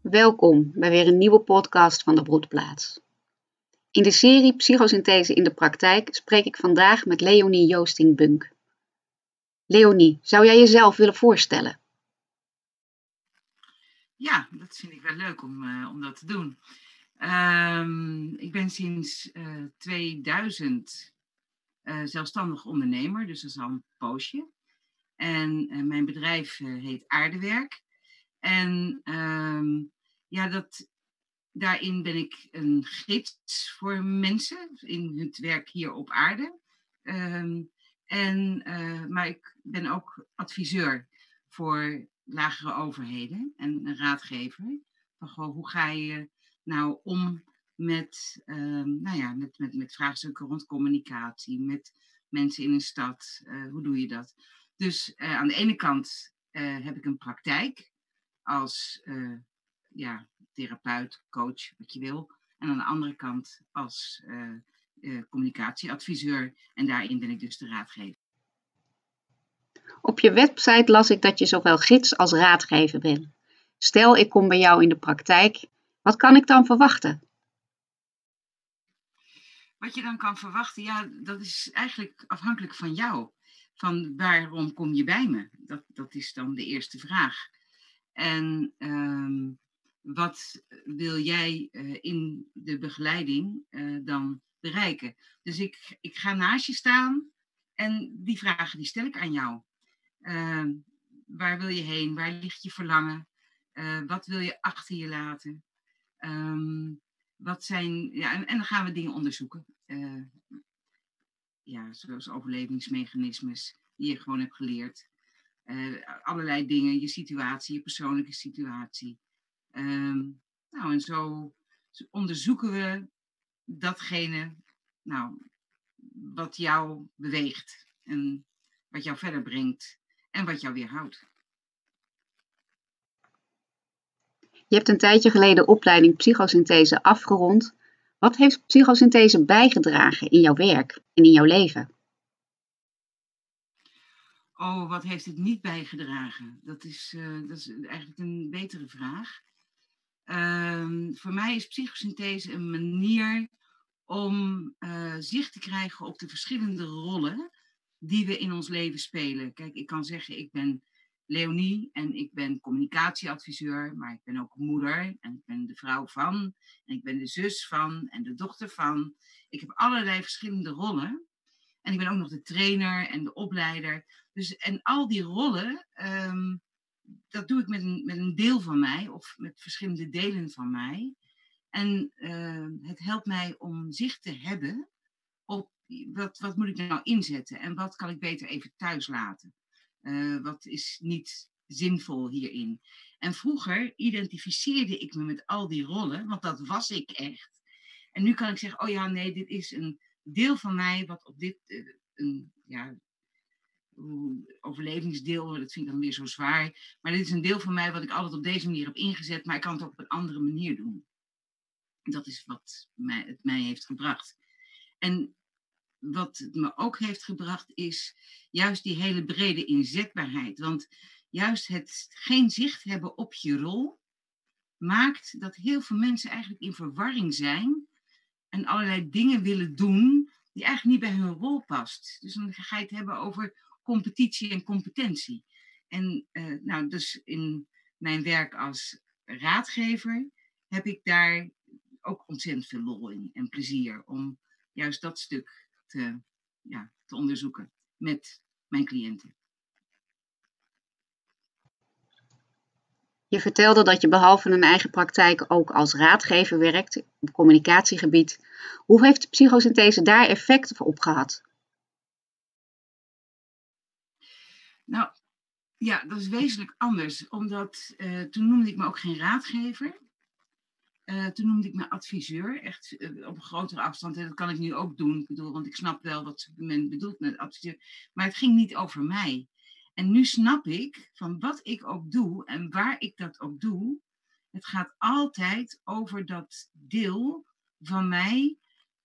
Welkom bij weer een nieuwe podcast van de Broedplaats. In de serie Psychosynthese in de praktijk spreek ik vandaag met Leonie Joosting-Bunk. Leonie, zou jij jezelf willen voorstellen? Ja, dat vind ik wel leuk om, uh, om dat te doen. Um, ik ben sinds uh, eh, 2000 uh, eh, zelfstandig ondernemer, dus dat is al een poosje. En mijn bedrijf heet Aardewerk. En um, ja, dat, daarin ben ik een gids voor mensen in het werk hier op aarde. Um, en, maar ik ben ook adviseur voor lagere overheden en een raadgever. Van goh, hoe ga je nou om met, um, nou ja, met, met, met vraagstukken rond communicatie, met mensen in een stad? Uh, hoe doe je dat? Dus uh, aan de ene kant heb ik een praktijk als ja, therapeut, coach, wat je wil. En aan de andere kant als communicatieadviseur. En daarin ben ik dus de raadgever. Op je website las ik dat je zowel gids als raadgever bent. Stel, ik kom bij jou in de praktijk. Wat kan ik dan verwachten? Wat je dan kan verwachten, ja, dat is eigenlijk afhankelijk van jou. Van waarom kom je bij me? Dat, dat is dan de eerste vraag. En uh, wat wil jij uh, in de begeleiding uh, dan bereiken? Dus ik, ik ga naast je staan en die vragen die stel ik aan jou. Uh, waar wil je heen? Waar ligt je verlangen? wat wil je achter je laten? Um, wat zijn, ja, en, dan gaan we dingen onderzoeken. ja, zoals overlevingsmechanismes die je gewoon hebt geleerd. allerlei dingen, je situatie, je persoonlijke situatie. Um, nou, en zo onderzoeken we datgene nou, wat jou beweegt en wat jou verder brengt en wat jou weerhoudt. Je hebt een tijdje geleden opleiding psychosynthese afgerond. Wat heeft psychosynthese bijgedragen in jouw werk en in jouw leven? Oh, wat heeft het niet bijgedragen? Dat is, uh, dat is eigenlijk een betere vraag. Um, voor mij is psychosynthese een manier om uh, zicht te krijgen op de verschillende rollen die we in ons leven spelen. Kijk, ik kan zeggen, ik ben Leonie en ik ben communicatieadviseur, maar ik ben ook moeder en ik ben de vrouw van en ik ben de zus van en de dochter van. Ik heb allerlei verschillende rollen. En ik ben ook nog de trainer en de opleider. Dus, en al die rollen um, dat doe ik met een, met een deel van mij of met verschillende delen van mij. En uh, het helpt mij om zicht te hebben op wat, wat moet ik nou inzetten en wat kan ik beter even thuis laten. Uh, wat is niet zinvol hierin. En vroeger identificeerde ik me met al die rollen, want dat was ik echt. En nu kan ik zeggen, oh ja, nee, dit is een deel van mij wat op dit, uh, een, ja, overlevingsdeel, dat vind ik dan weer zo zwaar. Maar dit is een deel van mij wat ik altijd op deze manier heb ingezet, maar ik kan het ook op een andere manier doen. Dat is wat mij, het mij heeft gebracht. En wat het me ook heeft gebracht is juist die hele brede inzetbaarheid. Want juist het geen zicht hebben op je rol maakt dat heel veel mensen eigenlijk in verwarring zijn en allerlei dingen willen doen die eigenlijk niet bij hun rol past. Dus dan ga je het hebben over competitie en competentie. En uh, nou, dus in mijn werk als raadgever heb ik daar ook ontzettend veel lol in en plezier om juist dat stuk te, ja, te onderzoeken met mijn cliënten. Je vertelde dat je behalve een eigen praktijk ook als raadgever werkt op communicatiegebied. Hoe heeft psychosynthese daar effect op gehad? Nou, ja, dat is wezenlijk anders. Omdat uh, toen noemde ik me ook geen raadgever. Uh, toen noemde ik me adviseur, echt uh, op een grotere afstand. En dat kan ik nu ook doen, ik bedoel, want ik snap wel wat men bedoelt met adviseur. Maar het ging niet over mij. En nu snap ik van wat ik ook doe en waar ik dat ook doe. Het gaat altijd over dat deel van mij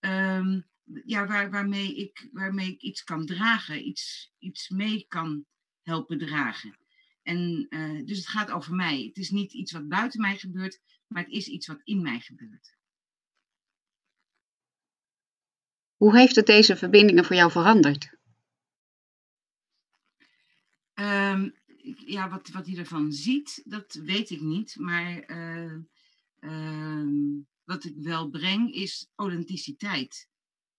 um, ja, waar, waarmee, ik, waarmee ik iets kan dragen, iets, iets mee kan helpen dragen. En uh, dus het gaat over mij. Het is niet iets wat buiten mij gebeurt, maar het is iets wat in mij gebeurt. Hoe heeft het deze verbindingen voor jou veranderd? Um, ja, wat, wat hij ervan ziet, dat weet ik niet. Maar uh, uh, wat ik wel breng is authenticiteit.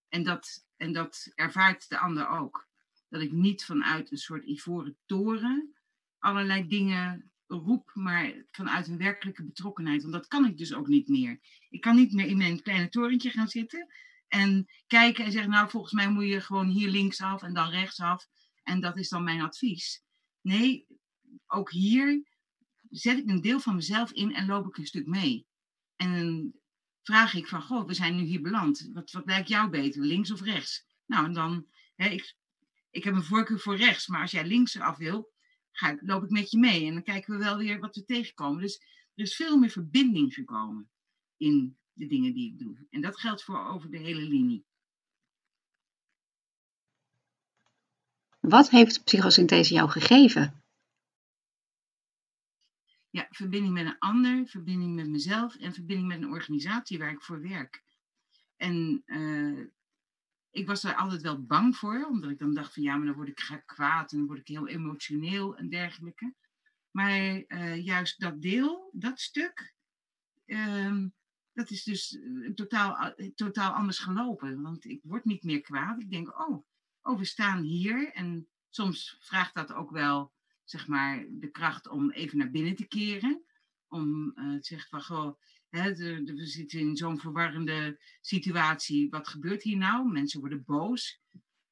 En dat, en dat ervaart de ander ook. Dat ik niet vanuit een soort ivoren toren allerlei dingen roep, maar vanuit een werkelijke betrokkenheid. Want dat kan ik dus ook niet meer. Ik kan niet meer in mijn kleine torentje gaan zitten en kijken en zeggen, nou volgens mij moet je gewoon hier linksaf en dan rechtsaf. En dat is dan mijn advies. Nee, ook hier zet ik een deel van mezelf in en loop ik een stuk mee. En vraag ik van, goh, we zijn nu hier beland. Wat, wat lijkt jou beter, links of rechts? Nou, en dan, hè, ik, ik heb een voorkeur voor rechts, maar als jij links af wil, ga, loop ik met je mee. En dan kijken we wel weer wat we tegenkomen. Dus er is veel meer verbinding gekomen in de dingen die ik doe. En dat geldt voor over de hele linie. Wat heeft psychosynthese jou gegeven? Ja, verbinding met een ander, verbinding met mezelf en verbinding met een organisatie waar ik voor werk. En uh, ik was daar altijd wel bang voor, omdat ik dan dacht van ja, maar dan word ik kwaad en dan word ik heel emotioneel en dergelijke. Maar uh, juist dat deel, dat stuk, uh, dat is dus totaal, totaal anders gelopen. Want ik word niet meer kwaad. Ik denk, oh, oh, we staan hier. En soms vraagt dat ook wel zeg maar, de kracht om even naar binnen te keren. Om te zeggen van, goh, we zitten in zo'n verwarrende situatie. Wat gebeurt hier nou? Mensen worden boos.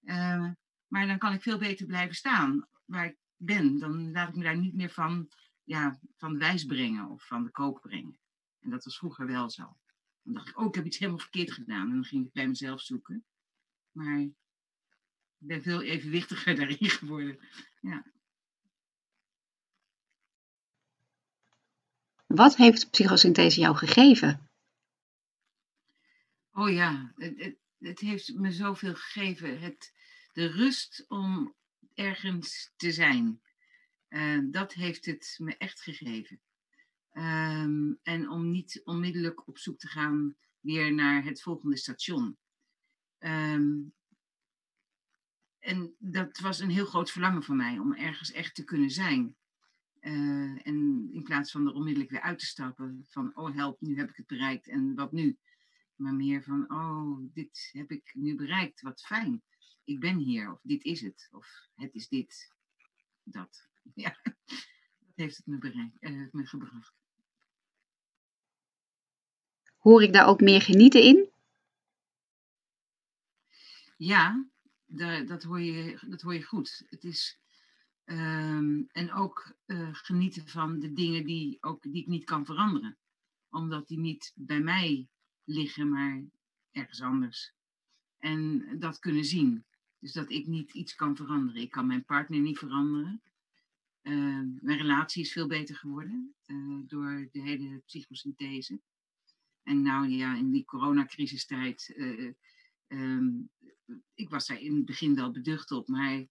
Uh, maar dan kan ik veel beter blijven staan waar ik ben. Dan laat ik me daar niet meer van, ja, van wijs brengen of van de kook brengen. En dat was vroeger wel zo. Dan dacht ik, oh, ik heb iets helemaal verkeerd gedaan. En dan ging ik bij mezelf zoeken. Maar ik ben veel evenwichtiger daarin geworden. Ja. Wat heeft psychosynthese jou gegeven? Oh ja, het, het, heeft me zoveel gegeven. Het, de rust om ergens te zijn. Uh, dat heeft het me echt gegeven. Um, en om niet onmiddellijk op zoek te gaan weer naar het volgende station. Um, en dat was een heel groot verlangen van mij om ergens echt te kunnen zijn. Uh, en in plaats van er onmiddellijk weer uit te stappen van, oh help, nu heb ik het bereikt en wat nu? Maar meer van, oh, dit heb ik nu bereikt, wat fijn. Ik ben hier, of dit is het, of het is dit, dat. Ja, dat heeft het me, bereikt, uh, me gebracht. Hoor ik daar ook meer genieten in? Ja, daar, dat, hoor je, dat hoor je goed. Het is Um, en ook uh, genieten van de dingen die, ook, die ik niet kan veranderen. Omdat die niet bij mij liggen, maar ergens anders. En dat kunnen zien. Dus dat ik niet iets kan veranderen. Ik kan mijn partner niet veranderen. Uh, mijn relatie is veel beter geworden uh, door de hele psychosynthese. En nou ja, in die coronacrisistijd, um, ik was daar in het begin wel beducht op, maar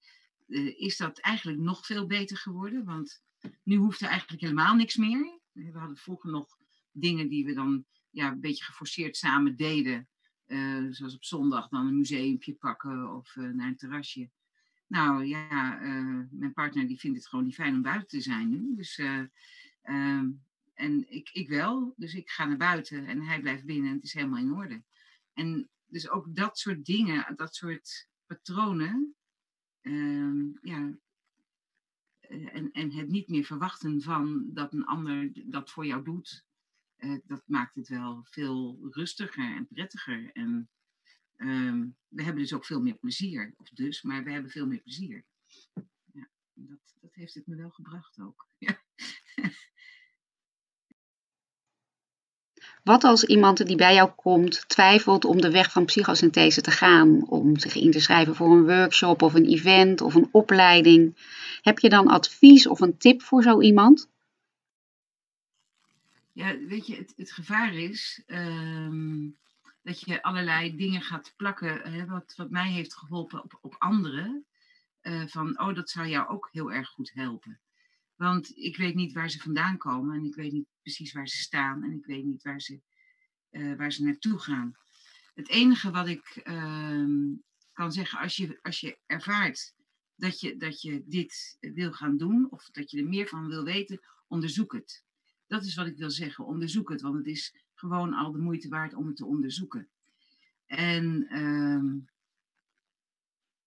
is dat eigenlijk nog veel beter geworden. Want nu hoeft er eigenlijk helemaal niks meer. We hadden vroeger nog dingen die we dan ja, een beetje geforceerd samen deden. Uh, zoals op zondag dan een museumpje pakken of naar een terrasje. Nou ja, mijn partner die vindt het gewoon niet fijn om buiten te zijn nu. Dus, ehm, en ik, ik wel. Dus ik ga naar buiten en hij blijft binnen en het is helemaal in orde. En dus ook dat soort dingen, dat soort patronen, ja, eh, en, en het niet meer verwachten van dat een ander dat voor jou doet, uh, dat maakt het wel veel rustiger en prettiger. En uh, we hebben dus ook veel meer plezier. Of dus, maar we hebben veel meer plezier. Ja, dat, dat heeft het me wel gebracht ook. Ja. Wat als iemand die bij jou komt twijfelt om de weg van psychosynthese te gaan, om zich in te schrijven voor een workshop of een event of een opleiding? Heb je dan advies of een tip voor zo iemand? Ja, weet je, het, het gevaar is, um, dat je allerlei dingen gaat plakken, hè, wat, wat mij heeft geholpen op, op anderen. Eh, van, oh, dat zou jou ook heel erg goed helpen. Want ik weet niet waar ze vandaan komen en ik weet niet precies waar ze staan en ik weet niet waar ze, uh, waar ze naartoe gaan. Het enige wat ik ehm, kan zeggen, als je, als je ervaart dat je, dat je dit wil gaan doen of dat je er meer van wil weten, onderzoek het. Dat is wat ik wil zeggen, onderzoek het, want het is gewoon al de moeite waard om het te onderzoeken. En ehm,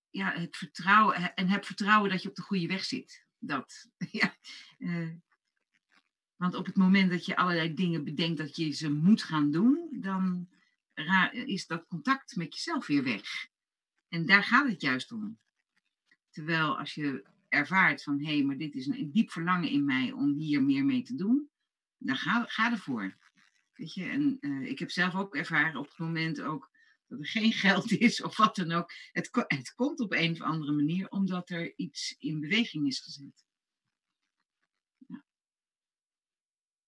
ja, het vertrouwen, en heb vertrouwen dat je op de goede weg zit. Dat, ja. Uh, want op het moment dat je allerlei dingen bedenkt dat je ze moet gaan doen, dan is dat contact met jezelf weer weg. En daar gaat het juist om. Terwijl als je ervaart van hé, hey, maar dit is een diep verlangen in mij om hier meer mee te doen, dan ga, ga ervoor. Weet je, en uh, ik heb zelf ook ervaren op het moment ook dat er geen geld is of wat dan ook. Het, het komt op een of andere manier omdat er iets in beweging is gezet. Ja.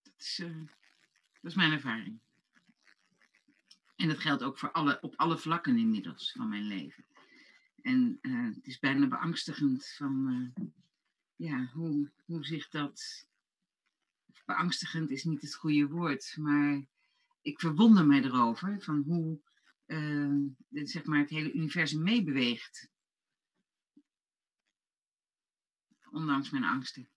Dat, is, uh, dat is mijn ervaring. En dat geldt ook voor alle, op alle vlakken inmiddels van mijn leven. En uh, het is bijna beangstigend van uh, ja, hoe, hoe zich dat. Beangstigend is niet het goede woord, maar ik verwonder mij erover van hoe uh, zeg maar het hele universum meebeweegt. Ondanks mijn angsten.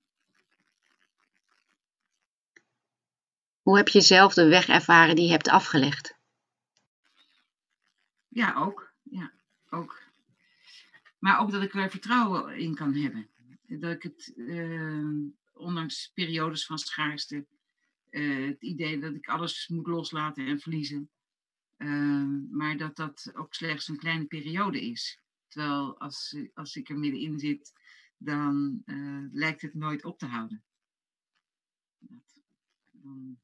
Hoe heb je zelf de weg ervaren die je hebt afgelegd? Ja, ook. Ja, ook. Maar ook dat ik er vertrouwen in kan hebben. Dat ik het, uh, ondanks periodes van schaarste, uh, het idee dat ik alles moet loslaten en verliezen. Uh, maar dat dat ook slechts een kleine periode is. Terwijl als, als ik er middenin zit, dan uh, lijkt het nooit op te houden. Dan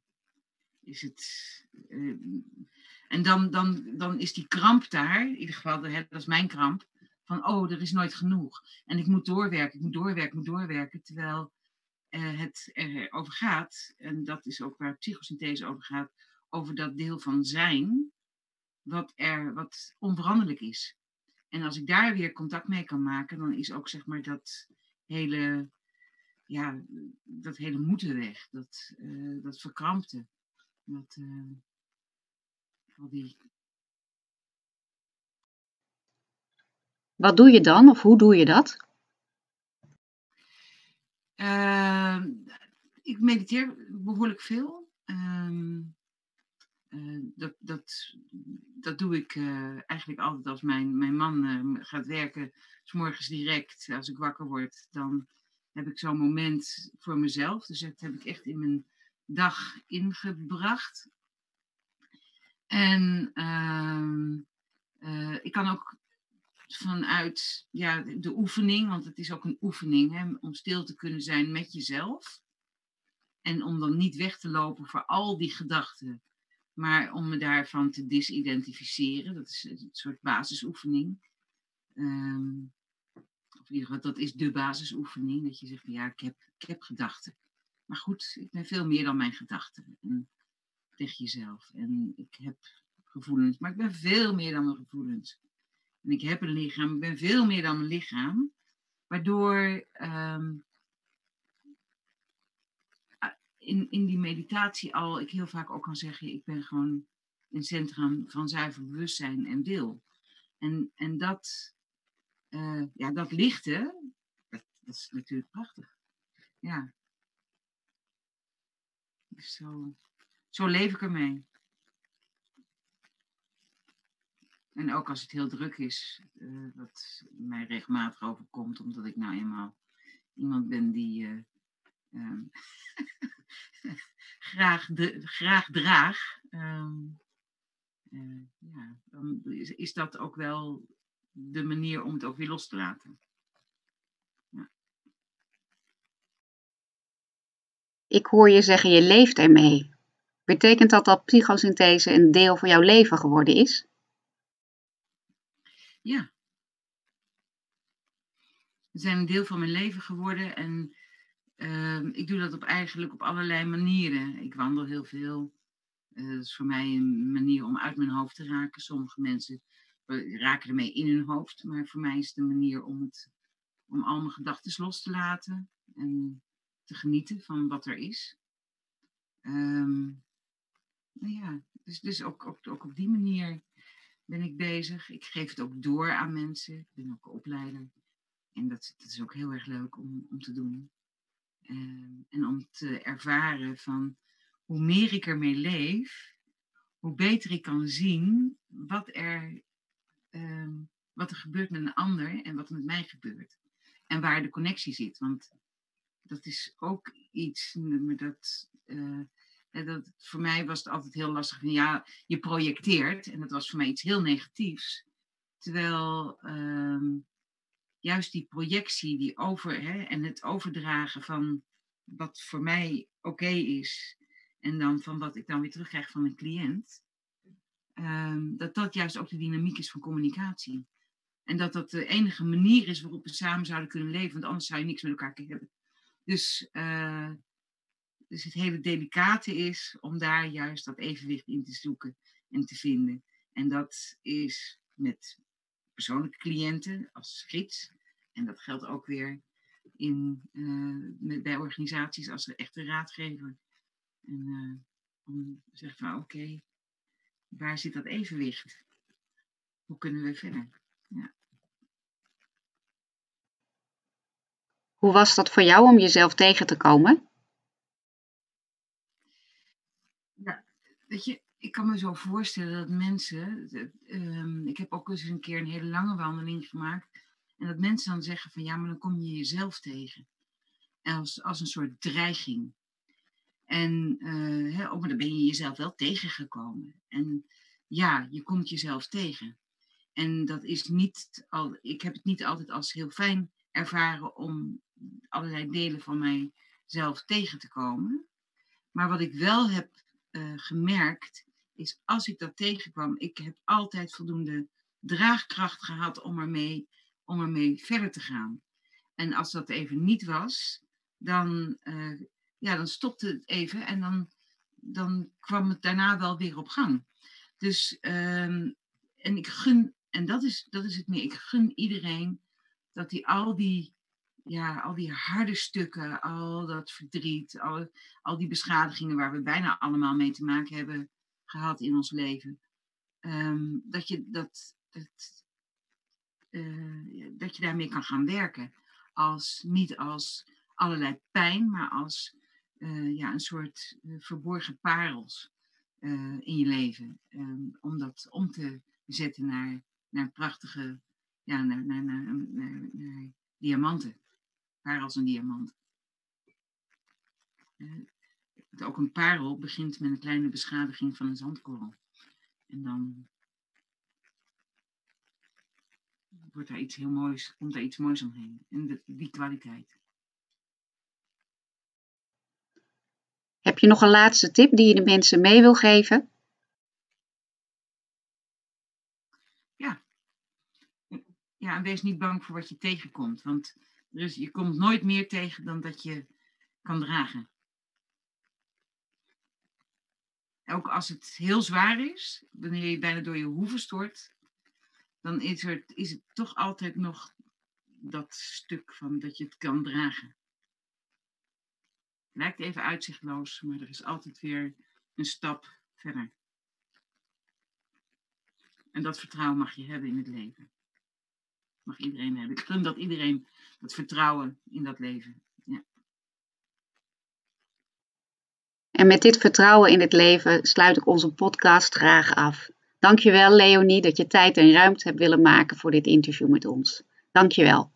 is het. en dan, dan, dan is die kramp daar, in ieder geval, dat is mijn kramp van, oh, er is nooit genoeg. En ik moet doorwerken, ik moet doorwerken, ik moet doorwerken. Terwijl uh, het erover gaat, en dat is ook waar psychosynthese over gaat, over dat deel van zijn, wat, er, wat onveranderlijk is. En als ik daar weer contact mee kan maken, dan is ook zeg maar dat hele, ja, dat hele moeten weg, dat, uh, dat verkrampte. Dat, uh, al die Wat doe je dan of hoe doe je dat? Uh, ik mediteer behoorlijk veel. Uh, uh, dat, dat, dat doe ik uh, eigenlijk altijd als mijn, mijn man uh, gaat werken. S morgens direct, als ik wakker word, dan heb ik zo'n moment voor mezelf. Dus dat heb ik echt in mijn dag ingebracht. En ehm, ik kan ook vanuit ja, de oefening, want het is ook een oefening om stil te kunnen zijn met jezelf. En om dan niet weg te lopen voor al die gedachten, maar om me daarvan te disidentificeren. Dat is een soort basisoefening. Um, of in ieder geval, dat is de basisoefening. Dat je zegt, ja, ik heb, ik heb gedachten. Maar goed, ik ben veel meer dan mijn gedachten. En tegen jezelf. En ik heb gevoelens, maar ik ben veel meer dan mijn gevoelens. En ik heb een lichaam, ik ben veel meer dan mijn lichaam. Waardoor um, in, in die meditatie al ik heel vaak ook kan zeggen, ik ben gewoon een centrum van zuiver bewustzijn en wil. En, en dat, uh, ja, dat lichte, dat, is natuurlijk prachtig. Ja. Dus zo, zo leef ik ermee. En ook als het heel druk is, wat mij regelmatig overkomt, omdat ik nou eenmaal iemand ben die uh, um, graag, de, graag draag, um, uh, ja, dan is, is, dat ook wel de manier om het ook weer los te laten. Ja. Ik hoor je zeggen, je leeft ermee. Betekent dat dat psychosynthese een deel van jouw leven geworden is? Ja. Ze zijn een deel van mijn leven geworden en uh, ik doe dat op eigenlijk op allerlei manieren. Ik wandel heel veel. dat is voor mij een manier om uit mijn hoofd te raken. Sommige mensen raken ermee in hun hoofd, maar voor mij is het een manier om, het, om al mijn gedachten los te laten en te genieten van wat er is. Um, nou ja, dus, dus ook, ook, op die manier ben ik bezig. Ik geef het ook door aan mensen. Ik ben ook opleider. En dat, dat is ook heel erg leuk om, om te doen. Um, en om te ervaren van hoe meer ik ermee leef, hoe beter ik kan zien wat er, um, wat er gebeurt met een ander en wat er met mij gebeurt. En waar de connectie zit. Want dat is ook iets dat, uh, dat. Voor mij was het altijd heel lastig. Van, ja, je projecteert. En dat was voor mij iets heel negatiefs. Terwijl um, juist die projectie die over, hè, en het overdragen van wat voor mij oké is. En dan van wat ik dan weer terugkrijg van mijn cliënt. Um, dat dat juist ook de dynamiek is van communicatie. En dat dat de enige manier is waarop we samen zouden kunnen leven, want anders zou je niks met elkaar kunnen hebben. Dus, uh, dus het hele delicate is om daar juist dat evenwicht in te zoeken en te vinden. En dat is met persoonlijke cliënten als gids. En dat geldt ook weer in, uh, met, bij organisaties als een echte raadgever. En uh, om te zeggen van oké, okay, waar zit dat evenwicht? Hoe kunnen we verder? Ja. Hoe was dat voor jou om jezelf tegen te komen? Ja, weet je, ik kan me zo voorstellen dat mensen. Um, ik heb ook eens een keer een hele lange wandeling gemaakt. En dat mensen dan zeggen van ja, maar dan kom je jezelf tegen. Als, als een soort dreiging. En hè, oh, maar dan ben je jezelf wel tegengekomen. En ja, je komt jezelf tegen. En dat is niet al, ik heb het niet altijd als heel fijn ervaren om allerlei delen van mijzelf tegen te komen. Maar wat ik wel heb uh, gemerkt, is als ik dat tegenkwam, ik heb altijd voldoende draagkracht gehad om ermee, om ermee verder te gaan. En als dat even niet was, dan, uh, ja, dan stopte het even en dan, dan kwam het daarna wel weer op gang. Dus, um, en ik gun, en dat is, dat is het meer, ik gun iedereen dat hij al die ja, al die harde stukken, al dat verdriet, al, al die beschadigingen waar we bijna allemaal mee te maken hebben gehad in ons leven. Um, dat, je, dat, dat, uh, dat je daarmee kan gaan werken. Als, niet als allerlei pijn, maar als uh, ja, een soort verborgen parels in je leven. Um, om dat om te zetten naar, naar prachtige, ja, naar, naar, naar, diamanten als een diamant. Ook een parel begint met een kleine beschadiging van een zandkorrel. En dan wordt daar iets heel moois, komt daar iets moois omheen. En de, die kwaliteit. Heb je nog een laatste tip die je de mensen mee wil geven? Ja. Ja, en wees niet bang voor wat je tegenkomt. Want dus je komt nooit meer tegen dan dat je kan dragen. Ook als het heel zwaar is, wanneer je bijna door je hoeven stort, dan is, er, is het toch altijd nog dat stuk van dat je het kan dragen. Het lijkt even uitzichtloos, maar er is altijd weer een stap verder. En dat vertrouwen mag je hebben in het leven mag iedereen hebben. Ik gun dat iedereen dat vertrouwen in dat leven. Ja. En met dit vertrouwen in het leven sluit ik onze podcast graag af. Dankjewel Leonie dat je tijd en ruimte hebt willen maken voor dit interview met ons. Dankjewel.